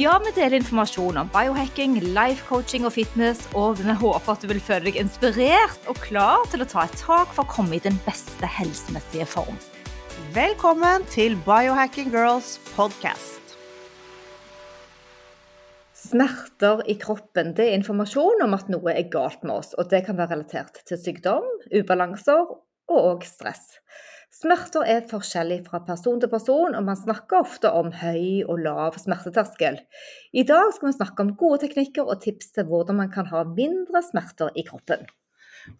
Ja, vi deler informasjon om biohacking, life coaching og fitness, og vi håper at du vil føle deg inspirert og klar til å ta et tak for å komme i den beste helsemessige form. Velkommen til Biohacking Girls podcast. Smerter i kroppen det er informasjon om at noe er galt med oss, og det kan være relatert til sykdom, ubalanser og stress. Smerter er forskjellig fra person til person, og man snakker ofte om høy og lav smerteterskel. I dag skal vi snakke om gode teknikker og tips til hvordan man kan ha mindre smerter i kroppen.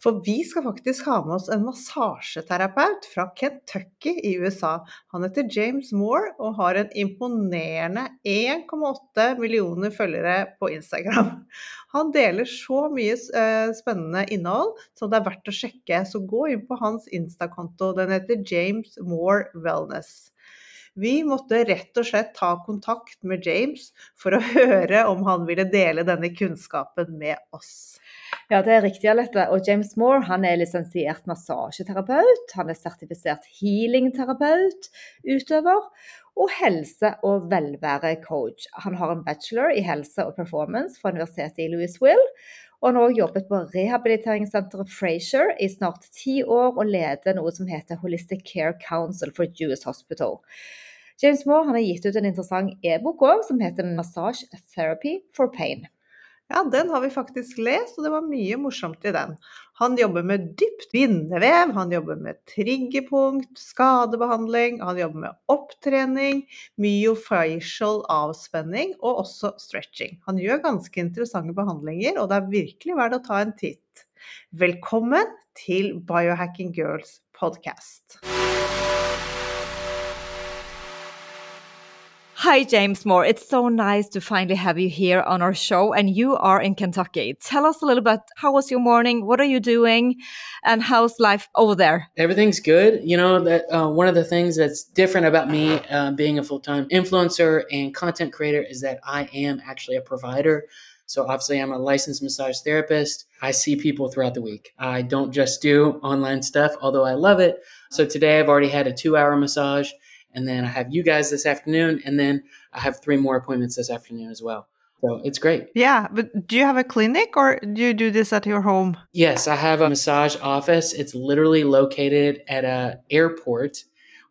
For vi skal faktisk ha med oss en massasjeterapeut fra Kentucky i USA. Han heter James Moore og har en imponerende 1,8 millioner følgere på Instagram. Han deler så mye eh, spennende innhold som det er verdt å sjekke, så gå inn på hans Insta-konto. Den heter James Moore Wellness. Vi måtte rett og slett ta kontakt med James for å høre om han ville dele denne kunnskapen med oss. Ja, det er riktig, Alette. Og James Moore han er lisensiert massasjeterapeut, han er sertifisert healingterapeut, utøver og helse- og velværecoach. Han har en bachelor i helse og performance fra Universitetet i Louisville. Og han har også jobbet på rehabiliteringssenteret Frazier i snart ti år og leder noe som heter Holistic Care Council for Jewish Hospital. James Moore har gitt ut en interessant e-bok som heter Massage Therapy for Pain. Ja, den har vi faktisk lest, og det var mye morsomt i den. Han jobber med dypt bindevev, han jobber med triggerpunkt, skadebehandling, han jobber med opptrening, myofacial avspenning og også stretching. Han gjør ganske interessante behandlinger, og det er virkelig verdt å ta en titt. Velkommen til Biohacking Girls podcast. Hi, James Moore. It's so nice to finally have you here on our show. And you are in Kentucky. Tell us a little bit how was your morning? What are you doing? And how's life over there? Everything's good. You know, that uh, one of the things that's different about me uh, being a full time influencer and content creator is that I am actually a provider. So obviously, I'm a licensed massage therapist. I see people throughout the week. I don't just do online stuff, although I love it. So today I've already had a two hour massage and then I have you guys this afternoon, and then I have three more appointments this afternoon as well. So it's great. Yeah, but do you have a clinic or do you do this at your home? Yes, I have a massage office. It's literally located at a airport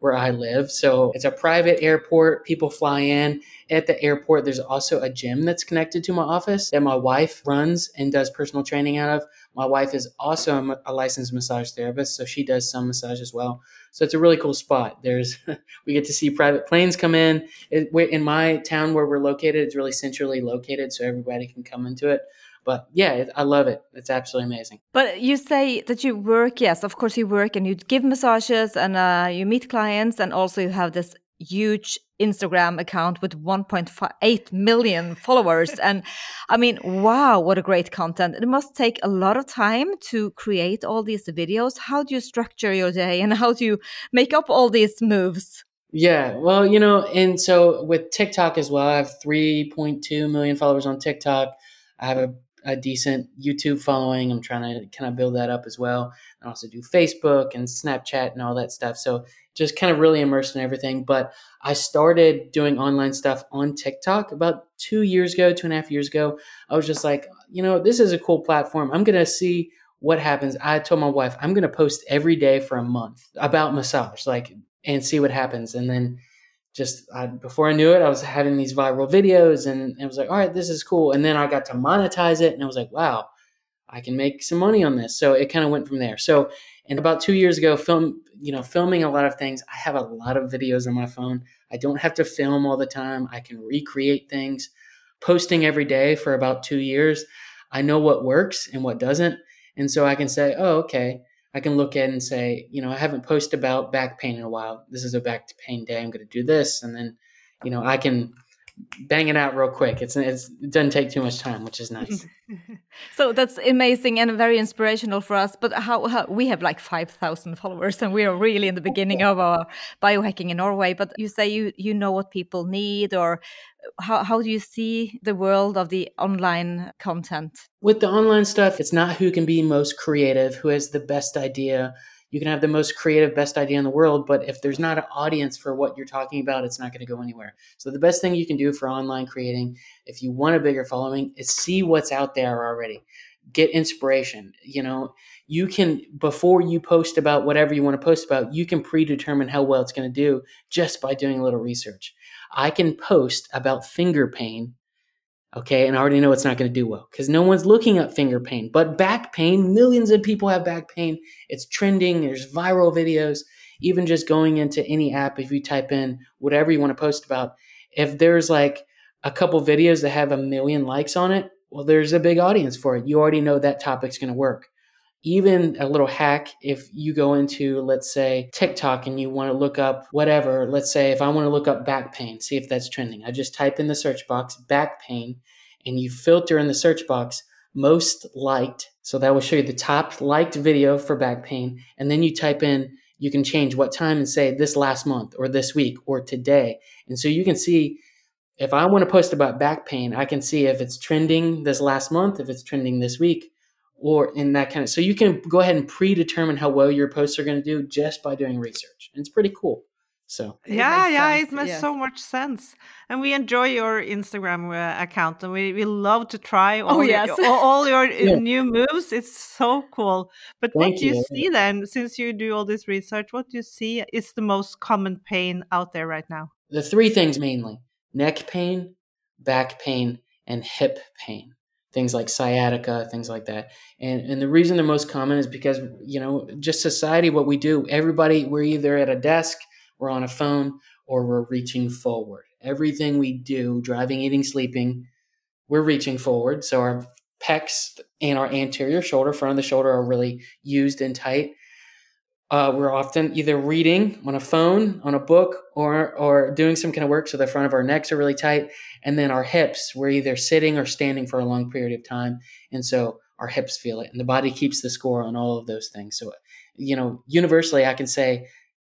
where I live. So it's a private airport. People fly in. At the airport, there's also a gym that's connected to my office that my wife runs and does personal training out of. My wife is also a licensed massage therapist, so she does some massage as well. So it's a really cool spot. There's we get to see private planes come in. It, in my town where we're located, it's really centrally located, so everybody can come into it. But yeah, I love it. It's absolutely amazing. But you say that you work, yes, of course you work and you give massages and uh, you meet clients, and also you have this huge Instagram account with 1.8 million followers. and I mean, wow, what a great content. It must take a lot of time to create all these videos. How do you structure your day and how do you make up all these moves? Yeah, well, you know, and so with TikTok as well, I have 3.2 million followers on TikTok. I have a a decent YouTube following. I'm trying to kind of build that up as well. I also do Facebook and Snapchat and all that stuff. So just kind of really immersed in everything. But I started doing online stuff on TikTok about two years ago, two and a half years ago. I was just like, you know, this is a cool platform. I'm going to see what happens. I told my wife, I'm going to post every day for a month about massage, like, and see what happens. And then just I, before I knew it, I was having these viral videos, and it was like, all right, this is cool. And then I got to monetize it, and I was like, wow, I can make some money on this. So it kind of went from there. So, and about two years ago, film, you know, filming a lot of things. I have a lot of videos on my phone. I don't have to film all the time. I can recreate things. Posting every day for about two years, I know what works and what doesn't. And so I can say, oh, okay. I can look at and say, you know, I haven't posted about back pain in a while. This is a back pain day. I'm going to do this. And then, you know, I can bang it out real quick. It's, it's it doesn't take too much time, which is nice. so that's amazing and very inspirational for us. But how, how we have like five thousand followers, and we are really in the beginning of our biohacking in Norway. But you say you you know what people need, or how how do you see the world of the online content? With the online stuff, it's not who can be most creative, who has the best idea you can have the most creative, best idea in the world, but if there's not an audience for what you're talking about, it's not going to go anywhere. So the best thing you can do for online creating, if you want a bigger following, is see what's out there already. Get inspiration. You know, you can before you post about whatever you want to post about, you can predetermine how well it's going to do just by doing a little research. I can post about finger pain Okay. And I already know it's not going to do well because no one's looking at finger pain. But back pain, millions of people have back pain. It's trending. There's viral videos. Even just going into any app, if you type in whatever you want to post about, if there's like a couple videos that have a million likes on it, well, there's a big audience for it. You already know that topic's going to work. Even a little hack, if you go into, let's say, TikTok and you want to look up whatever, let's say if I want to look up back pain, see if that's trending. I just type in the search box back pain and you filter in the search box most liked. So that will show you the top liked video for back pain. And then you type in, you can change what time and say this last month or this week or today. And so you can see if I want to post about back pain, I can see if it's trending this last month, if it's trending this week, or in that kind of so you can go ahead and predetermine how well your posts are going to do just by doing research and it's pretty cool so yeah yeah sense. it makes yes. so much sense and we enjoy your instagram uh, account and we, we love to try all, oh, yes. your, all, your uh, yeah. new moves it's so cool but Thank what do you, you see then since you do all this research what do you see is the most common pain out there right now the three things mainly neck pain back pain and hip pain things like sciatica, things like that. And and the reason they're most common is because you know just society, what we do, everybody we're either at a desk, we're on a phone, or we're reaching forward. Everything we do, driving, eating, sleeping, we're reaching forward. So our pecs and our anterior shoulder, front of the shoulder, are really used and tight. Uh, we're often either reading on a phone, on a book, or or doing some kind of work. So the front of our necks are really tight, and then our hips, we're either sitting or standing for a long period of time, and so our hips feel it, and the body keeps the score on all of those things. So, you know, universally, I can say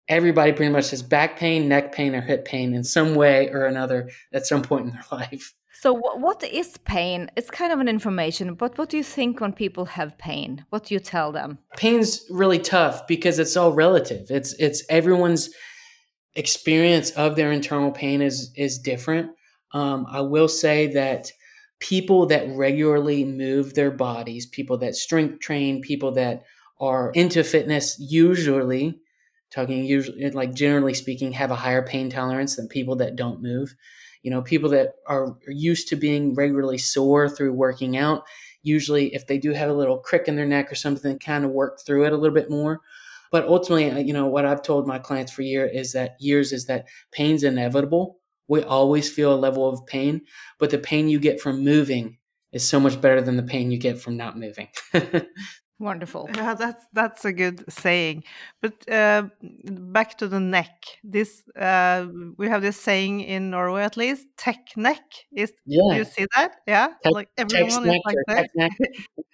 everybody pretty much has back pain, neck pain, or hip pain in some way or another at some point in their life. So, what is pain? It's kind of an information, but what do you think when people have pain? What do you tell them? Pain's really tough because it's all relative. It's it's everyone's experience of their internal pain is is different. Um, I will say that people that regularly move their bodies, people that strength train, people that are into fitness, usually talking usually like generally speaking, have a higher pain tolerance than people that don't move. You know, people that are used to being regularly sore through working out, usually if they do have a little crick in their neck or something, kind of work through it a little bit more. But ultimately, you know, what I've told my clients for year is that years is that pain's inevitable. We always feel a level of pain, but the pain you get from moving is so much better than the pain you get from not moving. Wonderful. Yeah, that's that's a good saying. But uh, back to the neck. This uh, we have this saying in Norway at least. Tech neck is. Yeah. Do you see that? Yeah. Tech, like everyone is like that. Tech neck.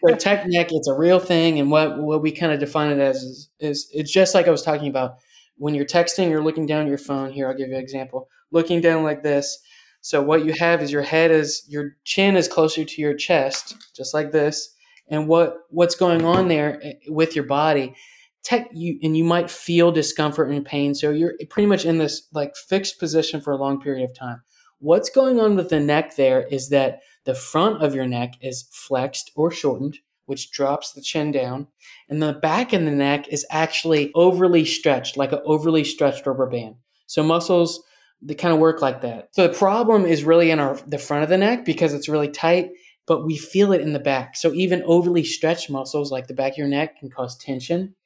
so tech neck. It's a real thing, and what what we kind of define it as is, is it's just like I was talking about. When you're texting, you're looking down your phone. Here, I'll give you an example. Looking down like this. So what you have is your head is your chin is closer to your chest, just like this and what what's going on there eh, with your body tech you and you might feel discomfort and pain. So you're pretty much in this like fixed position for a long period of time. What's going on with the neck there is that the front of your neck is flexed or shortened which drops the chin down and the back of the neck is actually overly stretched like an overly stretched rubber band. So muscles they kind of work like that. So the problem is really in our the front of the neck because it's really tight but we feel it in the back. So even overly stretched muscles like the back of your neck can cause tension,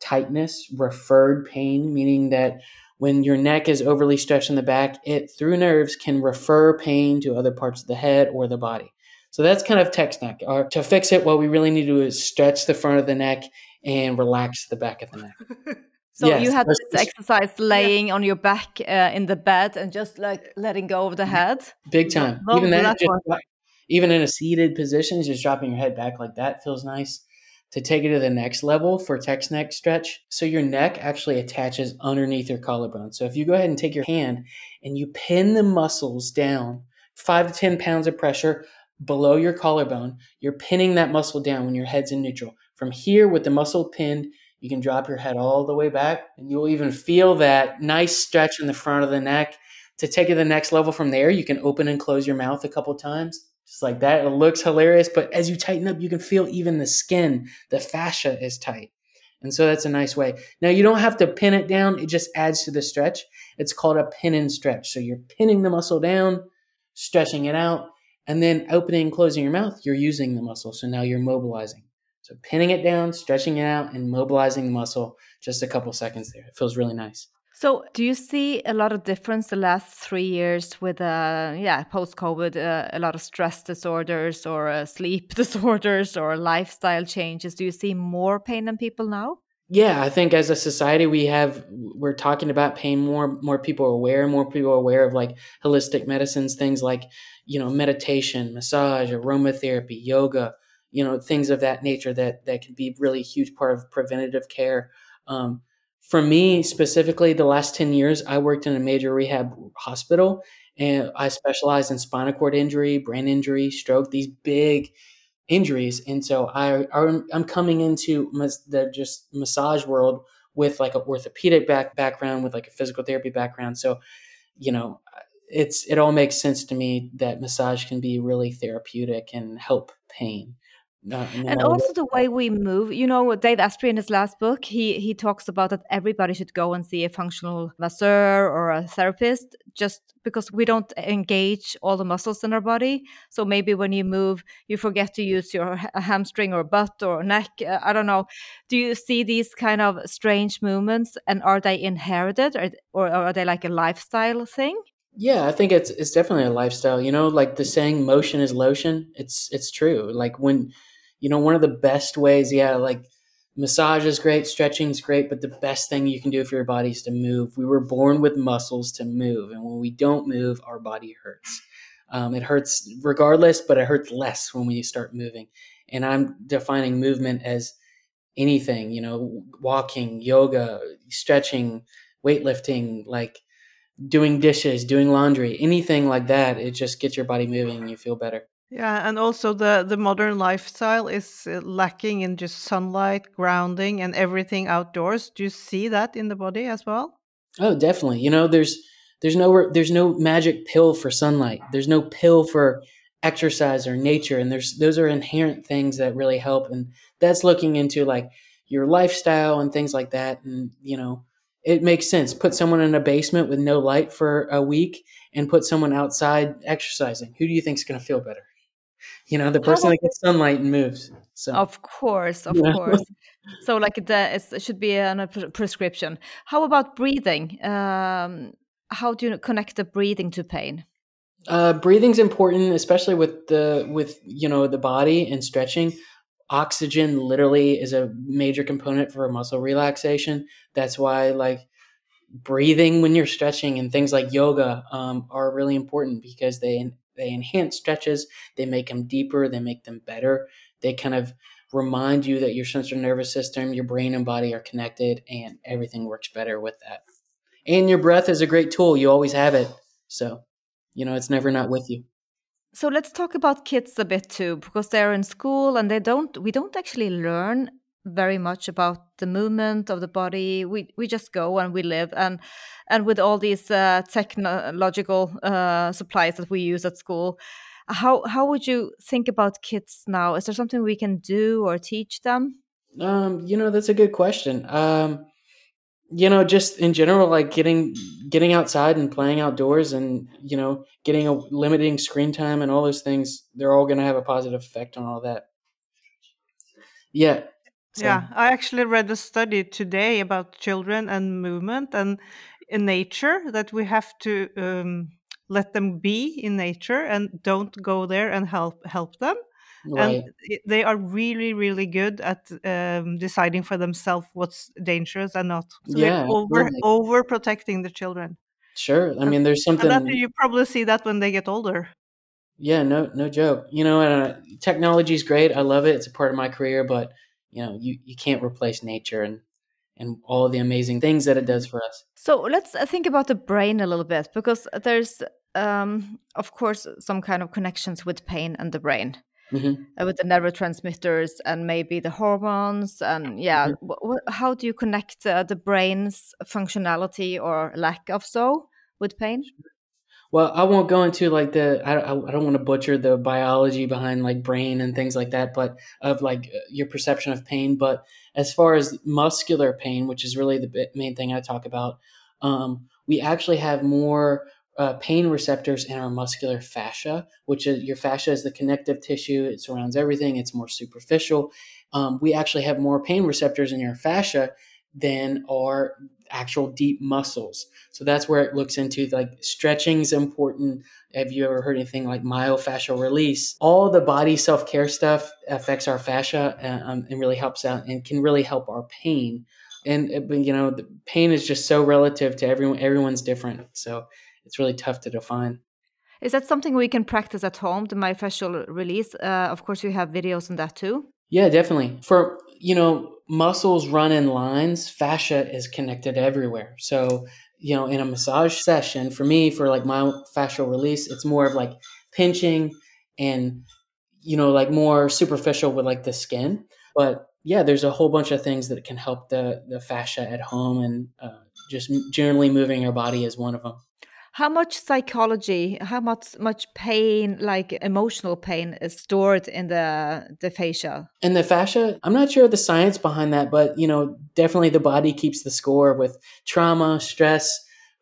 tightness, referred pain, meaning that when your neck is overly stretched in the back, it through nerves can refer pain to other parts of the head or the body. So that's kind of text neck. Or to fix it, what we really need to do is stretch the front of the neck and relax the back of the neck. So yes, you had this exercise laying yeah. on your back uh, in the bed and just like letting go of the head. Big time. even that, just, even in a seated position, just dropping your head back like that feels nice. To take it to the next level for text neck stretch, so your neck actually attaches underneath your collarbone. So if you go ahead and take your hand and you pin the muscles down, five to ten pounds of pressure below your collarbone, you're pinning that muscle down when your head's in neutral. From here, with the muscle pinned, you can drop your head all the way back, and you'll even feel that nice stretch in the front of the neck. To take it to the next level from there, you can open and close your mouth a couple times, just like that. It looks hilarious, but as you tighten up, you can feel even the skin, the fascia is tight. And so that's a nice way. Now, you don't have to pin it down, it just adds to the stretch. It's called a pin and stretch. So you're pinning the muscle down, stretching it out, and then opening and closing your mouth, you're using the muscle. So now you're mobilizing. So pinning it down, stretching it out, and mobilizing the muscle just a couple seconds there. It feels really nice. So, do you see a lot of difference the last three years with, uh, yeah, post COVID, uh, a lot of stress disorders or uh, sleep disorders or lifestyle changes? Do you see more pain in people now? Yeah, I think as a society, we have we're talking about pain more. More people are aware. More people are aware of like holistic medicines, things like you know meditation, massage, aromatherapy, yoga you know things of that nature that that can be really a huge part of preventative care um, for me specifically the last 10 years i worked in a major rehab hospital and i specialized in spinal cord injury brain injury stroke these big injuries. And so i i'm coming into the just massage world with like an orthopedic back background with like a physical therapy background. So you know it's it all makes sense to me that massage can be really therapeutic and help pain and also the way we move. You know, Dave Asprey in his last book, he he talks about that everybody should go and see a functional masseur or a therapist, just because we don't engage all the muscles in our body. So maybe when you move, you forget to use your hamstring or butt or neck. Uh, I don't know. Do you see these kind of strange movements, and are they inherited, or or are they like a lifestyle thing? Yeah, I think it's it's definitely a lifestyle. You know, like the saying "motion is lotion." It's it's true. Like when you know, one of the best ways, yeah, like massage is great, stretching is great, but the best thing you can do for your body is to move. We were born with muscles to move, and when we don't move, our body hurts. Um, it hurts regardless, but it hurts less when we start moving. And I'm defining movement as anything, you know, walking, yoga, stretching, weightlifting, like doing dishes, doing laundry, anything like that. It just gets your body moving and you feel better. Yeah, and also the the modern lifestyle is uh, lacking in just sunlight, grounding, and everything outdoors. Do you see that in the body as well? Oh, definitely. You know, there's there's no there's no magic pill for sunlight. There's no pill for exercise or nature, and there's those are inherent things that really help. And that's looking into like your lifestyle and things like that. And you know, it makes sense. Put someone in a basement with no light for a week, and put someone outside exercising. Who do you think is going to feel better? you know the person that gets sunlight and moves so of course of yeah. course so like the, it should be a prescription how about breathing um, how do you connect the breathing to pain uh, breathing's important especially with the with you know the body and stretching oxygen literally is a major component for muscle relaxation that's why like breathing when you're stretching and things like yoga um, are really important because they they enhance stretches, they make them deeper, they make them better. They kind of remind you that your central nervous system, your brain and body are connected and everything works better with that. And your breath is a great tool. You always have it. So, you know, it's never not with you. So let's talk about kids a bit too, because they're in school and they don't, we don't actually learn very much about the movement of the body. We we just go and we live, and and with all these uh, technological uh, supplies that we use at school, how how would you think about kids now? Is there something we can do or teach them? Um, you know, that's a good question. Um, you know, just in general, like getting getting outside and playing outdoors, and you know, getting a limiting screen time and all those things, they're all going to have a positive effect on all that. Yeah. So, Yeah, I actually read a study today about children and movement and in nature that we have to um, let them be in nature and don't go there and help help them. And right. i- they are really, really good at um, deciding for themselves what's dangerous and not. So they're Yeah, over absolutely. over protecting the children. Sure. I And, mean, there's and that something. you probably see that when they get older. Yeah, no, no joke. You know, uh, technology is great. I love it. It's a part of my career, but you know, you, you can't replace nature and and all the amazing things that it does for us. So let's uh, think about the brain a little bit because there's, um, of course, some kind of connections with pain and the brain, hmm uh, with the neurotransmitters and maybe the hormones. And yeah, hmm wh- how do you connect uh, the brain's functionality or lack of so with pain? Well, I won't go into like the I, I I don't want to butcher the biology behind like brain and things like that, but of like uh, your perception of pain. But as far as muscular pain, which is really the main thing I talk about, um, we actually have more uh, pain receptors in our muscular fascia, which is your fascia is the connective tissue. It surrounds everything. It's more superficial. Um, we actually have more pain receptors in your fascia than our actual deep muscles. So that's where it looks into like stretching is important. Have you ever heard anything like myofascial release? All the body self care stuff affects our fascia uh, um, and really helps out and can really help our pain. And uh, you know, the pain is just so relative to everyone. Everyone's different, so it's really tough to define. Is that something we can practice at home, the myofascial release? Uh, of course, you have videos on that too. Yeah, definitely. For you know, muscles run in lines. Fascia is connected everywhere. So you know, in a massage session, for me, for like my fascial release, it's more of like pinching and you know, like more superficial with like the skin. But yeah, there's a whole bunch of things that can help the the fascia at home, and uh, just generally moving your body is one of them. How much psychology, how much much pain, like emotional pain, is stored in the the fascia? in the fascia, I'm not sure of the science behind that, but you know, definitely the body keeps the score with trauma, stress,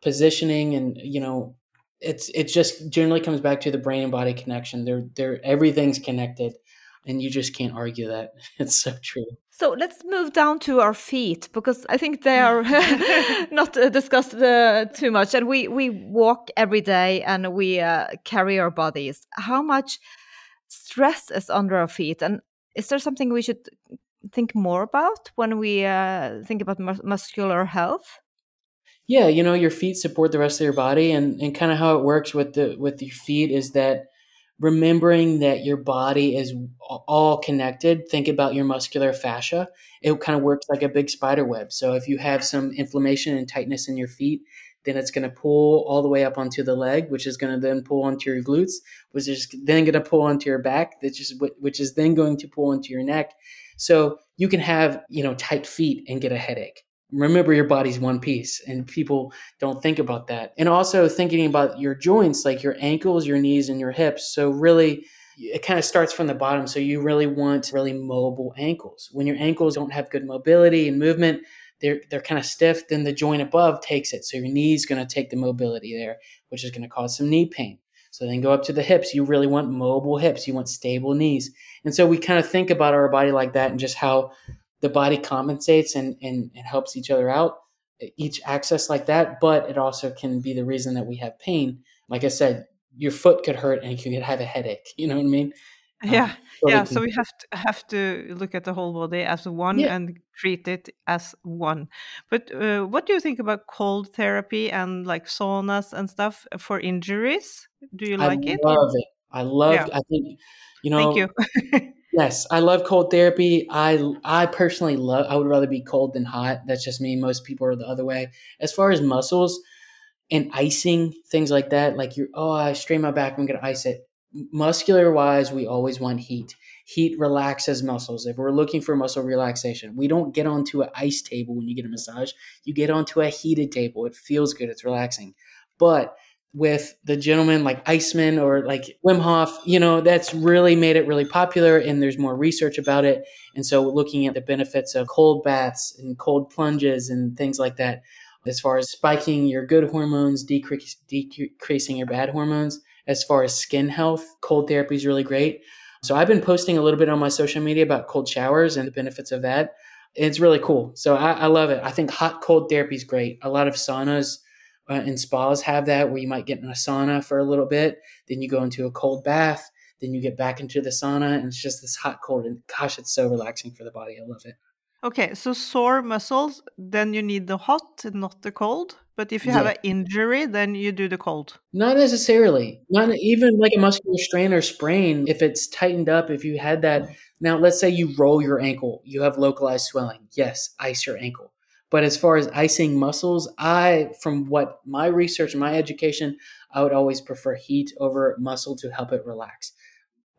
positioning, and you know, it's it just generally comes back to the brain and body connection. They're they're everything's connected, and you just can't argue that. It's so true. So let's move down to our feet because I think they are not uh, discussed uh, too much. And we we walk every day and we uh, carry our bodies. How much stress is under our feet? And is there something we should think more about when we uh, think about mus- muscular health? Yeah, you know, your feet support the rest of your body, and and kind of how it works with the with your feet is that remembering that your body is all connected. Think about your muscular fascia. It kind of works like a big spider web. So if you have some inflammation and tightness in your feet, then it's going to pull all the way up onto the leg, which is going to then pull onto your glutes, which is then going to pull onto your back, which is which is then going to pull into your neck. So you can have you know tight feet and get a headache. Remember, your body's one piece, and people don't think about that. And also thinking about your joints, like your ankles, your knees, and your hips. So really, it kind of starts from the bottom. So you really want really mobile ankles. When your ankles don't have good mobility and movement, they're they're kind of stiff. Then the joint above takes it. So your knee's going to take the mobility there, which is going to cause some knee pain. So then go up to the hips. You really want mobile hips. You want stable knees. And so we kind of think about our body like that and just how the body compensates and, and, and helps each other out each access like that but it also can be the reason that we have pain like i said your foot could hurt and you could have a headache you know what i mean Yeah, um, so yeah. we So we have to have to look at the whole body as one yeah and treat it as one. But uh, what do you think about cold therapy and like saunas and stuff for injuries? Do you i like it? Or love it i yeah, love i think you know thank you. yes i love cold therapy. I i personally love i would rather be cold than hot. That's just me. Most people are the other way. As far as muscles and icing things like that like you're oh i strain my back i'm gonna ice it. Muscular wise we always want heat. Heat relaxes muscles. If we're looking for muscle relaxation we don't get onto an ice table when you get a massage. You get onto a heated table. It feels good. It's relaxing. But with the gentleman like Iceman or like Wim Hof, you know, that's really made it really popular and there's more research about it. And so looking at the benefits of cold baths and cold plunges and things like that, as far as spiking your good hormones, decrease, decreasing your bad hormones, as far as skin health, cold therapy is really great. So I've been posting a little bit on my social media about cold showers and the benefits of that. It's really cool. So I, I love it. I think hot cold therapy is great. A lot of saunas uh, and spas have that where you might get in a sauna for a little bit, then you go into a cold bath, then you get back into the sauna, and it's just this hot cold. And gosh, it's so relaxing for the body. I love it. Okay, so sore muscles, then you need the hot, and not the cold. But if you have an injury, then you do the cold. Not necessarily. Not even like a muscular strain or sprain. If it's tightened up, if you had that. Now, let's say you roll your ankle, you have localized swelling. Yes, ice your ankle. But as far as icing muscles, I, from what my research and my education, I would always prefer heat over muscle to help it relax.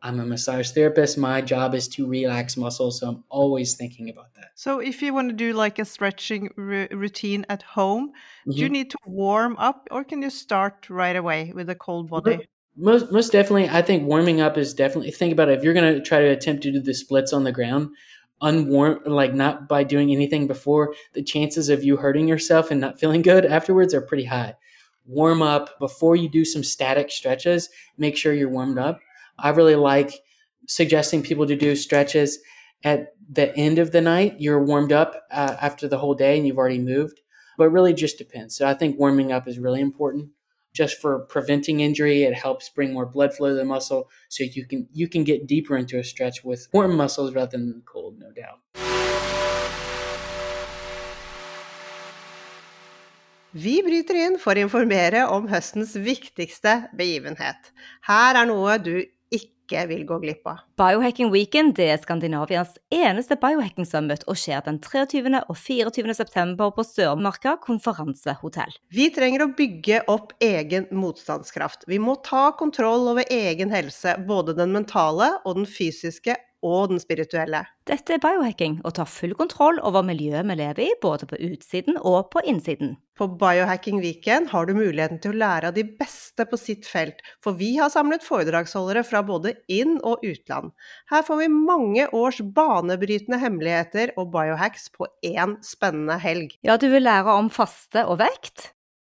I'm a massage therapist. My job is to relax muscles. So I'm always thinking about that. So if you want to do like a stretching r- routine at home, do you Mhm. need to warm up or can you start right away with a cold body? Most most definitely, I think warming up is definitely think about it. If you're going to try to attempt to do the splits on the ground, unwarm like not by doing anything before, the chances of you hurting yourself and not feeling good afterwards are pretty high. Warm up before you do some static stretches. Make sure you're warmed up. I really like suggesting people to do stretches at the end of the night. You're warmed up uh, after the whole day and you've already moved, but really just depends. So I think warming up is really important just for preventing injury. It helps bring more blood flow to the muscle, so you can you can get deeper into a stretch with warm muscles rather than cold, no doubt. Vi bryter inn for å informere om høstens viktigste begivenhet. Her er noe du ikke vil gå glipp av. Biohacking Weekend det er Skandinavias eneste biohacking summit og skjer den 23. og 24. september på Sørmarka konferansehotell. Vi trenger å bygge opp egen motstandskraft. Vi må ta kontroll over egen helse, både den mentale og den fysiske og den spirituelle. Dette er biohacking og tar full kontroll over miljøet vi lever i, både på utsiden og på innsiden. På Biohacking Weekend har du muligheten til å lære av de beste på sitt felt, for vi har samlet foredragsholdere fra både inn- og utland. Her får vi mange års banebrytende hemmeligheter og biohacks på én spennende helg. Ja, du vil lære om faste og vekt,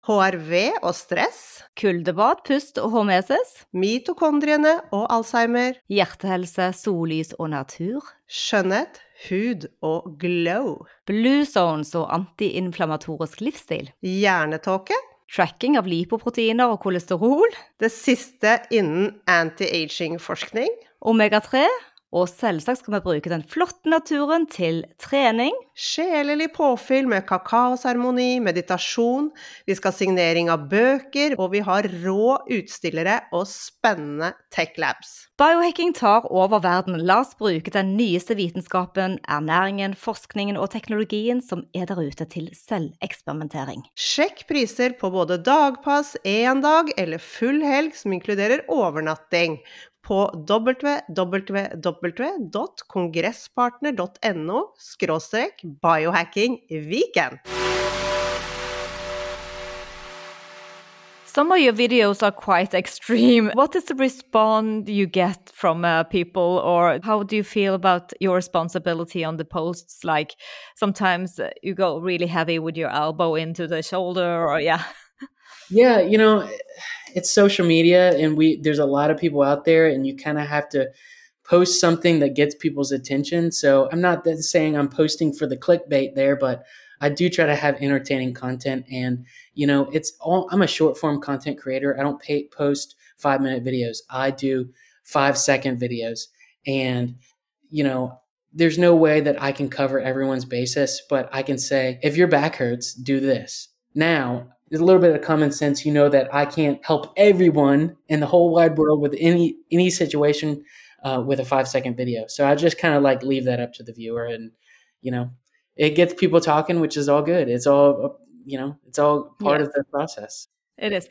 HRV og stress, kuldebad, pust og hormesis, mitokondriene og Alzheimer, hjertehelse, sollys og natur, skjønnhet, hud og glow, blue zones og antiinflamatorisk livsstil, hjernetåke, tracking av lipoproteiner og kolesterol, det siste innen anti-aging-forskning, omega-3, og selvsagt skal vi bruke den flotte naturen til trening, Sjelelig påfyll med kakaoseremoni, meditasjon, vi skal ha signering av bøker, og vi har rå utstillere og spennende tech labs. Biohacking tar over verden. La oss bruke den nyeste vitenskapen, ernæringen, forskningen og teknologien som er der ute til selveksperimentering. Sjekk priser på både dagpass, én dag eller full helg som inkluderer overnatting på www.kongresspartner.no skråstrek biohackingweekend. Some of your videos are quite extreme. What is the response you get from uh, people, or how do you feel about your responsibility on the posts? Like sometimes uh, you go really heavy with your elbow into the shoulder, or yeah. Yeah, you know, it's social media, and we there's a lot of people out there, and you kind of have to post something that gets people's attention. So I'm not saying I'm posting for the clickbait there, but I do try to have entertaining content, and you know, it's all I'm a short form content creator. I don't pay, post five minute videos. I do five second videos, and you know, there's no way that I can cover everyone's basis, but I can say if your back hurts, do this now there's a little bit of common sense you know that i can't help everyone in the whole wide world with any any situation uh, with a five second video so i just kind of like leave that up to the viewer and you know it gets people talking which is all good it's all you know it's all part Yes. of the process It is.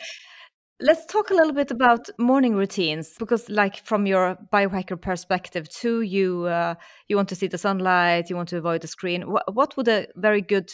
Let's talk a little bit about morning routines because, like, from your biohacker perspective, too, you uh, you want to see the sunlight, you want to avoid the screen. What, what would a very good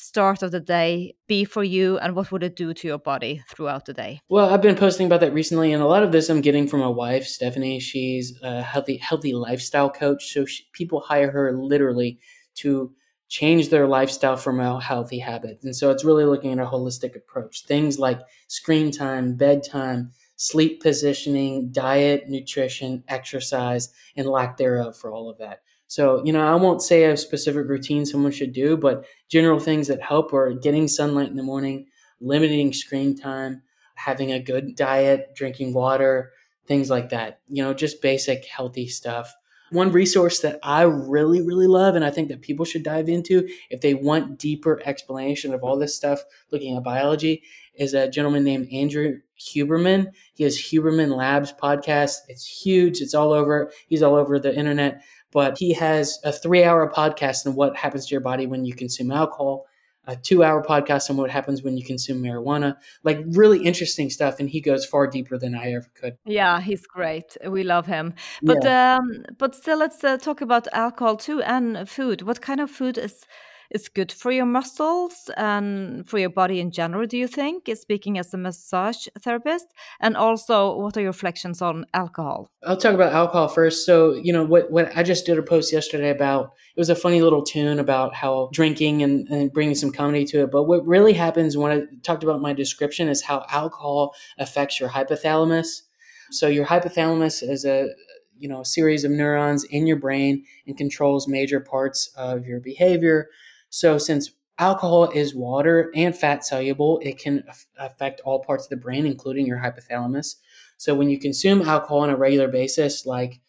start of the day be for you and what would it do to your body throughout the day? Well, I've been posting about that recently, and a lot of this I'm getting from my wife, Stephanie. She's a healthy, healthy lifestyle coach. So she, people hire her literally to change their lifestyle from a healthy habit. And so it's really looking at a holistic approach. Things like screen time, bedtime, sleep positioning, diet, nutrition, exercise, and lack thereof for all of that. So, you know, I won't say a specific routine someone should do, but general things that help are getting sunlight in the morning, limiting screen time, having a good diet, drinking water, things like that. You know, just basic healthy stuff. One resource that I really, really love, and I think that people should dive into if they want deeper explanation of all this stuff, looking at biology, is a gentleman named Andrew Huberman. He has Huberman Labs podcast. It's huge. It's all over. He's all over the internet but he has a three hour podcast on what happens to your body when you consume alcohol, a two hour podcast on what happens when you consume marijuana, like really interesting stuff. And he goes far deeper than I ever could. Yeah, he's great. We love him. But yeah. um, but still, let's uh, talk about alcohol too and food. What kind of food is is good for your muscles and for your body in general, do you think? Speaking as a massage therapist. And also, what are your reflections on alcohol? I'll talk about alcohol first. So, you know, what, what I just did a post yesterday about it was a funny little tune about how drinking and, and bringing some comedy to it. But what really happens when I talked about my description is how alcohol affects your hypothalamus. So, your hypothalamus is a you know a series of neurons in your brain and controls major parts of your behavior so, since alcohol is water and fat soluble, it can affect all parts of the brain, including your hypothalamus. So, when you consume alcohol on a regular basis, like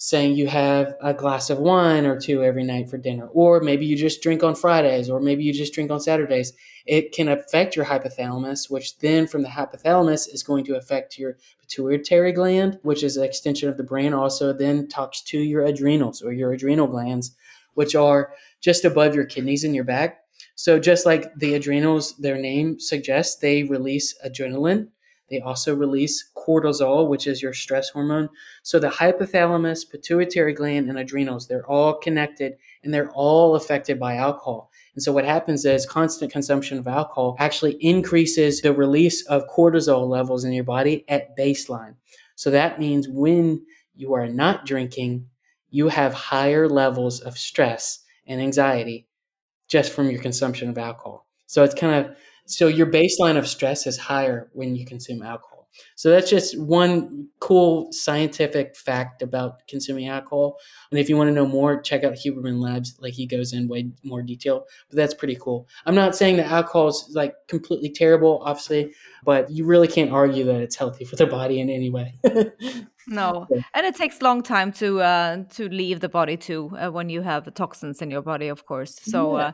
saying you have a glass of wine or two every night for dinner, or maybe you just drink on Fridays, or maybe you just drink on Saturdays, it can affect your hypothalamus, which then from the hypothalamus is going to affect your pituitary gland, which is an extension of the brain, also then talks to your adrenals or your adrenal glands, which are just above your kidneys in your back. So just like the adrenals, their name suggests, they release adrenaline. They also release cortisol, which is your stress hormone. So the hypothalamus, pituitary gland, and adrenals, they're all connected and they're all affected by alcohol. And so what happens is constant consumption of alcohol actually increases the release of cortisol levels in your body at baseline. So that means when you are not drinking, you have higher levels of stress and anxiety just from your consumption of alcohol. So it's kind of so your baseline of stress is higher when you consume alcohol. So that's just one cool scientific fact about consuming alcohol. And if you want to know more, check out Huberman Labs. Like he goes in way more detail, but that's pretty cool. I'm not saying that alcohol is like completely terrible, obviously, but you really can't argue that it's healthy for the body in any way. No, and it takes long time to uh, to leave the body too uh, when you have toxins in your body, of course. So, yeah. uh,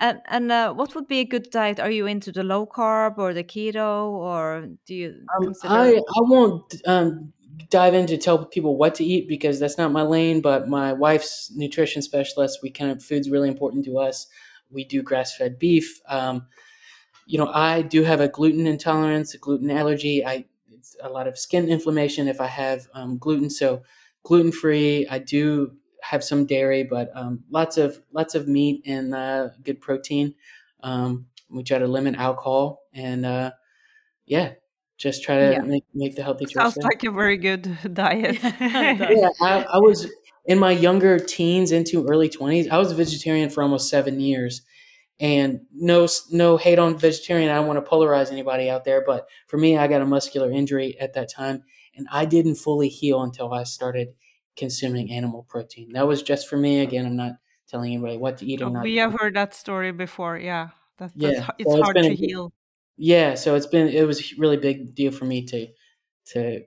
and and uh, what would be a good diet? Are you into the low carb or the keto, or do you? Um, I I won't um, dive in to tell people what to eat because that's not my lane. But my wife's nutrition specialist, we kind of food's really important to us. We do grass fed beef. Um, you know, I do have a gluten intolerance, a gluten allergy. I a lot of skin inflammation if I have um, gluten. So gluten free. I do have some dairy, but um, lots of lots of meat and uh, good protein. Um, we try to limit alcohol and uh, yeah, just try to yeah. make make the healthy choice. Sounds like a very good diet. yeah, I, I was in my younger teens into early twenties. I was a vegetarian for almost seven years, and no no hate on vegetarian. I don't want to polarize anybody out there but for me i got a muscular injury at that time and i didn't fully heal until i started consuming animal protein. That was just for me. Again i'm not telling anybody what to eat or oh, not we have heard that story before. Yeah. That, yeah. it's so hard it's to heal. Yeah so it's been it was a really big deal for me to to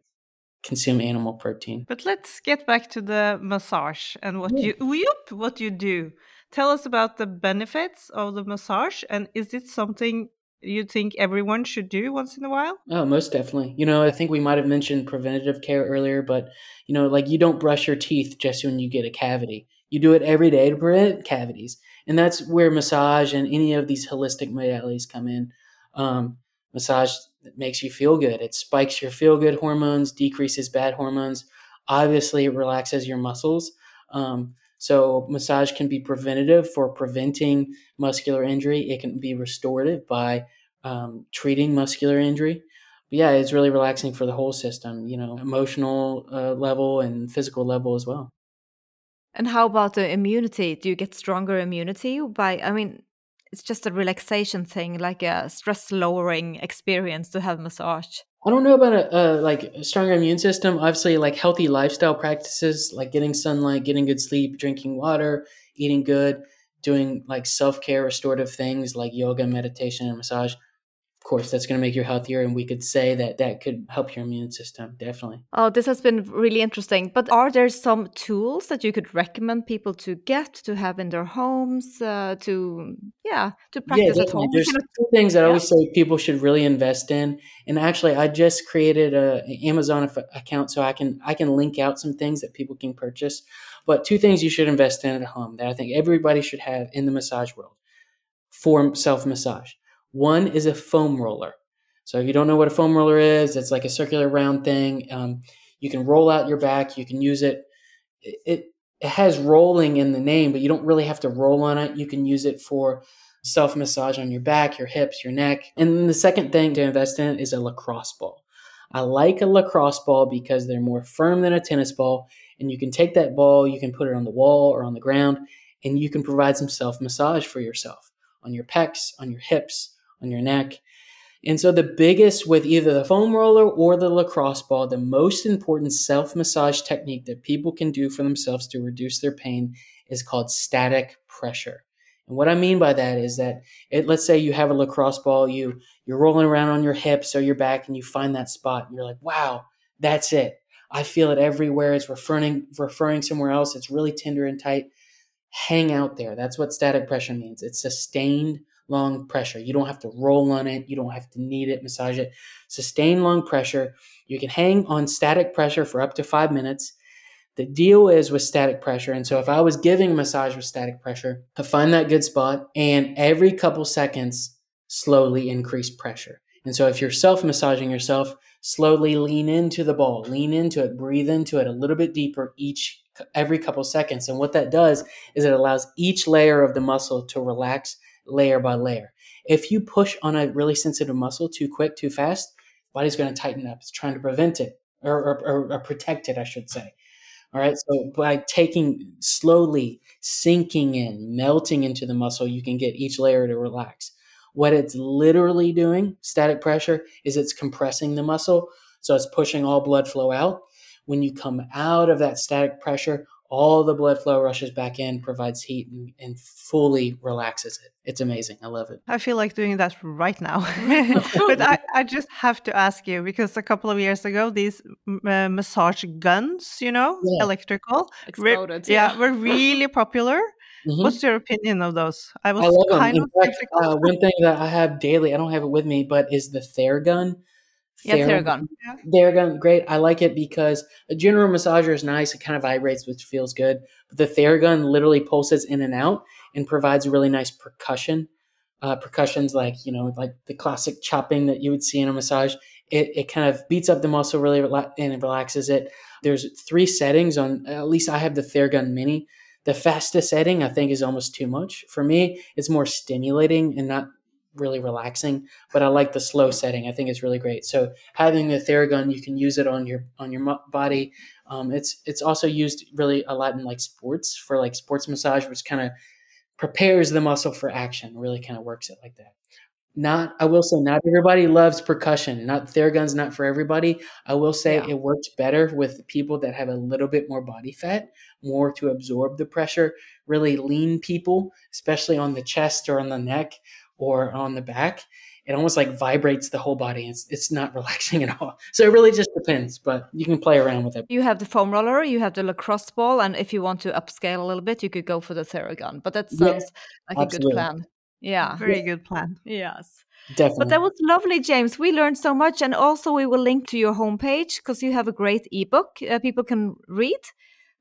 consume animal protein. But let's get back to the massage and what yeah. you what you do Tell us about the benefits of the massage and is it something you think everyone should do once in a while? Oh, most definitely. You know, I think we might have mentioned preventative care earlier, but you know, like you don't brush your teeth just when you get a cavity. You do it every day to prevent cavities. And that's where massage and any of these holistic modalities come in. Um, massage makes you feel good. It spikes your feel good hormones, decreases bad hormones. Obviously, it relaxes your muscles. Um, So massage can be preventative for preventing muscular injury. It can be restorative by um, treating muscular injury. But yeah, it's really relaxing for the whole system, you know, emotional uh, level and physical level as well. And how about the immunity? Do you get stronger immunity by? I mean, it's just a relaxation thing, like a stress lowering experience to have massage. I don't know about a, a like a stronger immune system. Obviously, like healthy lifestyle practices, like getting sunlight, getting good sleep, drinking water, eating good, doing like self care, restorative things like yoga, meditation, and massage course that's going to make you healthier and we could say that that could help your immune system definitely. Oh this has been really interesting. But are there some tools that you could recommend people to get to have in their homes uh, to yeah to practice yeah, at home? There's two things that yeah. i always say people should really invest in and actually i just created a, an amazon account so i can i can link out some things that people can purchase. But two things you should invest in at home that i think everybody should have in the massage world. For self massage one is a foam roller. So if you don't know what a foam roller is, it's like a circular round thing. Um, you can roll out your back. You can use it. it. It has rolling in the name, but you don't really have to roll on it. You can use it for self massage on your back, your hips, your neck. And the second thing to invest in is a lacrosse ball. I like a lacrosse ball because they're more firm than a tennis ball. And you can take that ball, you can put it on the wall or on the ground, and you can provide some self massage for yourself on your pecs, on your hips, on your neck. And so, the biggest with either the foam roller or the lacrosse ball, the most important self massage technique that people can do for themselves to reduce their pain is called static pressure. And what I mean by that is that it, let's say you have a lacrosse ball, you you're rolling around on your hips or your back, and you find that spot, and you're like, "Wow, that's it! I feel it everywhere. It's referring referring somewhere else. It's really tender and tight. Hang out there. That's what static pressure means. It's sustained long pressure. You don't have to roll on it. You don't have to knead it, massage it. Sustain long pressure. You can hang on static pressure for up to five minutes. The deal is with static pressure. And so if I was giving massage with static pressure, I find that good spot and every couple seconds slowly increase pressure. And so if you're self massaging yourself, slowly lean into the ball, lean into it, breathe into it a little bit deeper each every couple seconds. And what that does is it allows each layer of the muscle to relax layer by layer. If you push on a really sensitive muscle too quick, too fast, body's going to tighten up. It's trying to prevent it or, or, or protect it, I should say. All right. So by taking slowly, sinking in, melting into the muscle, you can get each layer to relax. What it's literally doing, static pressure, is it's compressing the muscle. So it's pushing all blood flow out. When you come out of that static pressure, all the blood flow rushes back in, provides heat, and, and, fully relaxes it. It's amazing. I love it. I feel like doing that right now. but I, I just have to ask you because a couple of years ago, these uh, massage guns, you know, yeah. electrical, exploded. Re- yeah. yeah, were really popular. Mm-hmm. What's your opinion of those? I was I kind of fact, uh, one thing that I have daily, I don't have it with me, but is the Theragun. Yeah, Theragun. Theragun, great. I like it because a general massager is nice. It kind of vibrates, which feels good. But the Theragun literally pulses in and out and provides really nice percussion. Uh, percussions like you know, like the classic chopping that you would see in a massage. It, it kind of beats up the muscle really rela- and it relaxes it. There's three settings on. At least I have the Theragun Mini. The fastest setting I think is almost too much for me. It's more stimulating and not really relaxing. But I like the slow setting. I think it's really great. So having the Theragun, you can use it on your on your body. Um, it's it's also used really a lot in like sports for like sports massage, which kind of prepares the muscle for action. Really kind of works it like that. Not, I will say, not everybody loves percussion. Not Theragun's not for everybody. I will say yeah. it works better with people that have a little bit more body fat, more to absorb the pressure. Really lean people, especially on the chest or on the neck, or on the back, it almost like vibrates the whole body. It's it's not relaxing at all. So it really just depends, but you can play around with it. You have the foam roller, you have the lacrosse ball, and if you want to upscale a little bit, you could go for the Theragun. But that sounds yeah, like absolutely. a good plan. Yeah, very good plan. Yes. Definitely. But that was lovely, James. We learned so much, and also we will link to your homepage because you have a great ebook uh, people can read.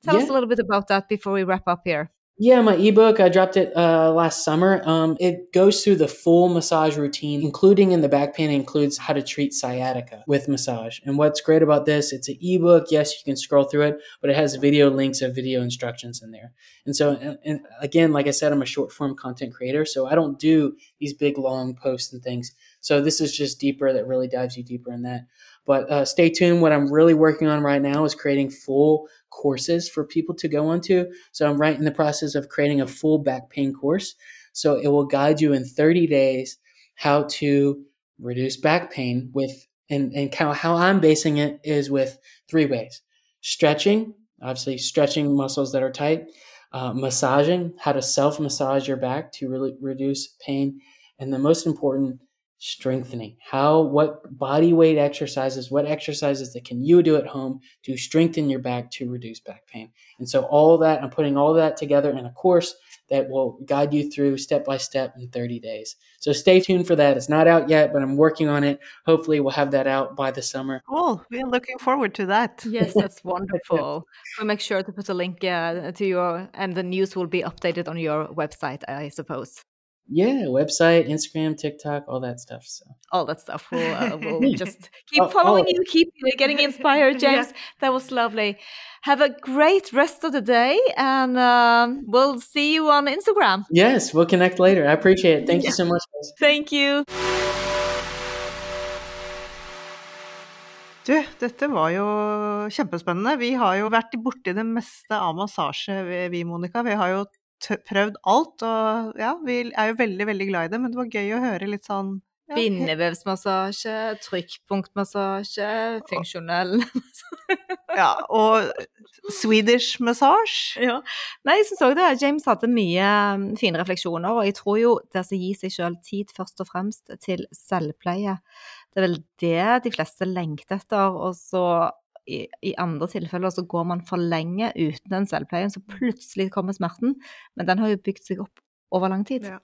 Tell yeah. us a little bit about that before we wrap up here. Yeah, my ebook, I dropped it uh, last summer. Um, it goes through the full massage routine, including in the back pain, includes how to treat sciatica with massage. And what's great about this, it's an ebook. Yes, you can scroll through it, but it has video links of video instructions in there. And so, and, and again, like I said, I'm a short form content creator, so I don't do these big long posts and things. So this is just deeper that really dives you deeper in that. But uh, stay tuned. What I'm really working on right now is creating full courses for people to go onto. So I'm right in the process of creating a full back pain course. So it will guide you in 30 days how to reduce back pain with and, and of how I'm basing it is with three ways. Stretching, obviously stretching muscles that are tight, uh, massaging, how to self massage your back to really reduce pain, and the most important, strengthening how what body weight exercises what exercises that can you do at home to strengthen your back to reduce back pain and so all that i'm putting all that together in a course that will guide you through step by step in 30 days so stay tuned for that it's not out yet but i'm working on it hopefully we'll have that out by the summer Cool. We're looking forward to that. Yes, that's wonderful. We'll make sure to put a link uh, to your, and the news will be updated on your website, I suppose. Yeah website instagram tiktok all that stuff so All that stuff. We'll, uh, we'll just keep Oh, following oh. you, keep getting inspired, Yeah. James. That was lovely. Have a great rest of the day, and um, we'll see you on Instagram. yes we'll connect later i appreciate it thank you so much guys. Thank you. Du, dette var jo kjempespennende. Vi har jo vært borti det meste av massasje, vi- vi, Monica. Vi har jo t prøvd alt, og ja, vi er jo veldig, veldig glad i det. Men det var gøy å høre litt sånn ja, Bindevevsmassasje, trykkpunktmassasje, funksjonell Ja, og Swedish massage. Ja. Nei, jeg syns òg det. James hadde mye um, fine refleksjoner, og jeg tror jo det å gi seg sjøl tid først og fremst til selvpleie, det er vel det de fleste lengter etter. Og så i, i andre tilfeller så går man for lenge uten den selvpleien, så plutselig kommer smerten. Men den har jo bygd seg opp over lang tid. Ja.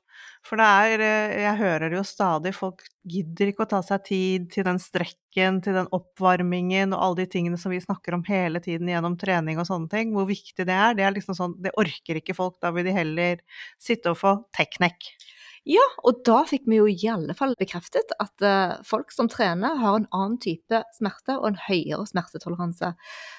For det er eh, Jeg hører det jo stadig, folk gidder ikke å ta seg tid til den strekken, til den oppvarmingen og alle de tingene som vi snakker om hele tiden gjennom trening og sånne ting. Hvor viktig det er. Det er liksom sånn Det orker ikke folk. Da vil de heller sitte og få teknikk. Ja, og da fikk vi jo i alle fall bekreftet at eh, folk som trener, har en annen type smerte og en høyere smertetoleranse.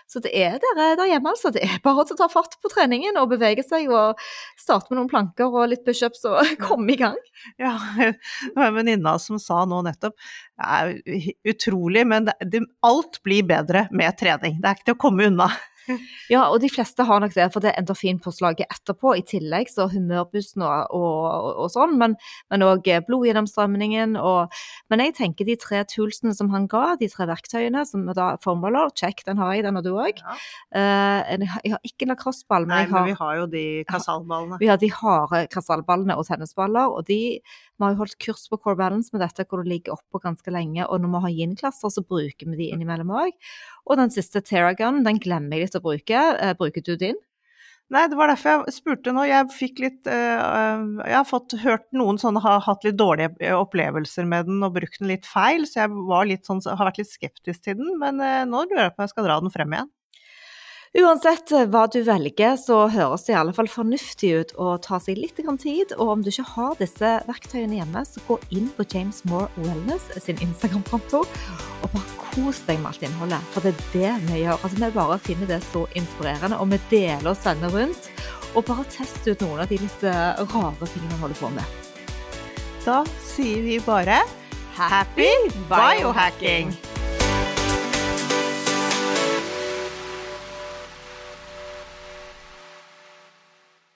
Så det er dere der hjemme, altså. Det er bare å ta fart på treningen og bevege seg og starte med noen planker og litt pushups og komme i gang. Ja, det var en venninne som sa nå nettopp Det er utrolig, men det, det, alt blir bedre med trening. Det er ikke til å komme unna. Ja, og de fleste har nok det, for det er endorfinpåslaget etterpå. I tillegg så humørbussen og, og, og sånn, men òg blodgjennomstrømningen og Men jeg tenker de tre toolsene som han ga, de tre verktøyene, som er da formler, check, den har jeg, den har du òg. Ja. jeg har ikke lacrosseball, men Nei, jeg men vi har jo de kasallballene. Vi har de harde krystallballene og tennisballer, og de vi har jo holdt kurs på Core Balance med dette, hvor du ligger oppå ganske lenge, og når vi har yin-klasser, så bruker vi de innimellom òg. Og den siste Terragun, den glemmer jeg litt å bruke. Eh, bruker du din? Nei, det var derfor jeg spurte nå. Jeg fikk litt uh, Jeg har fått hørt noen sånne har hatt litt dårlige opplevelser med den og brukt den litt feil, så jeg var litt sånn, har vært litt skeptisk til den. Men uh, nå lurer jeg på om jeg skal dra den frem igjen. Uansett eh, hva du velger, så høres det i alle fall fornuftig ut å ta seg litt tid. Og om du ikke har disse verktøyene hjemme, så gå inn på James Moore Wellness sin Instagram-konto og bare kos deg med alt innholdet. For det er det vi gjør. Altså, vi bare finner det så inspirerende, og vi deler og sender rundt. Og bare test ut noen av de litt eh, rare tingene vi holder på med. Da sier vi bare happy biohacking!